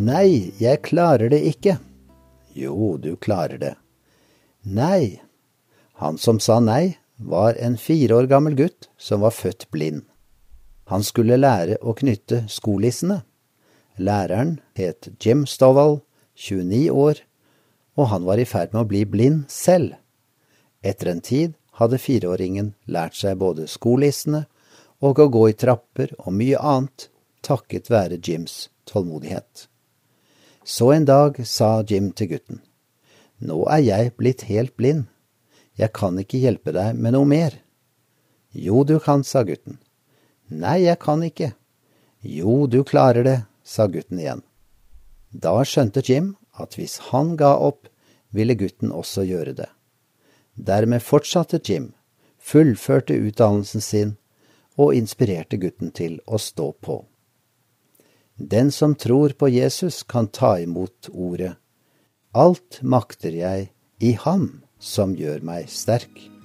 Nei, jeg klarer det ikke. Jo, du klarer det. Nei. Han som sa nei, var en fire år gammel gutt som var født blind. Han skulle lære å knytte skolissene. Læreren het Jim Stovall, 29 år, og han var i ferd med å bli blind selv. Etter en tid hadde fireåringen lært seg både skolissene og å gå i trapper og mye annet, takket være Jims tålmodighet. Så en dag sa Jim til gutten, Nå er jeg blitt helt blind, jeg kan ikke hjelpe deg med noe mer. Jo, du kan, sa gutten. Nei, jeg kan ikke. Jo, du klarer det, sa gutten igjen. Da skjønte Jim at hvis han ga opp, ville gutten også gjøre det. Dermed fortsatte Jim, fullførte utdannelsen sin og inspirerte gutten til å stå på. Den som tror på Jesus, kan ta imot ordet. Alt makter jeg i Ham som gjør meg sterk.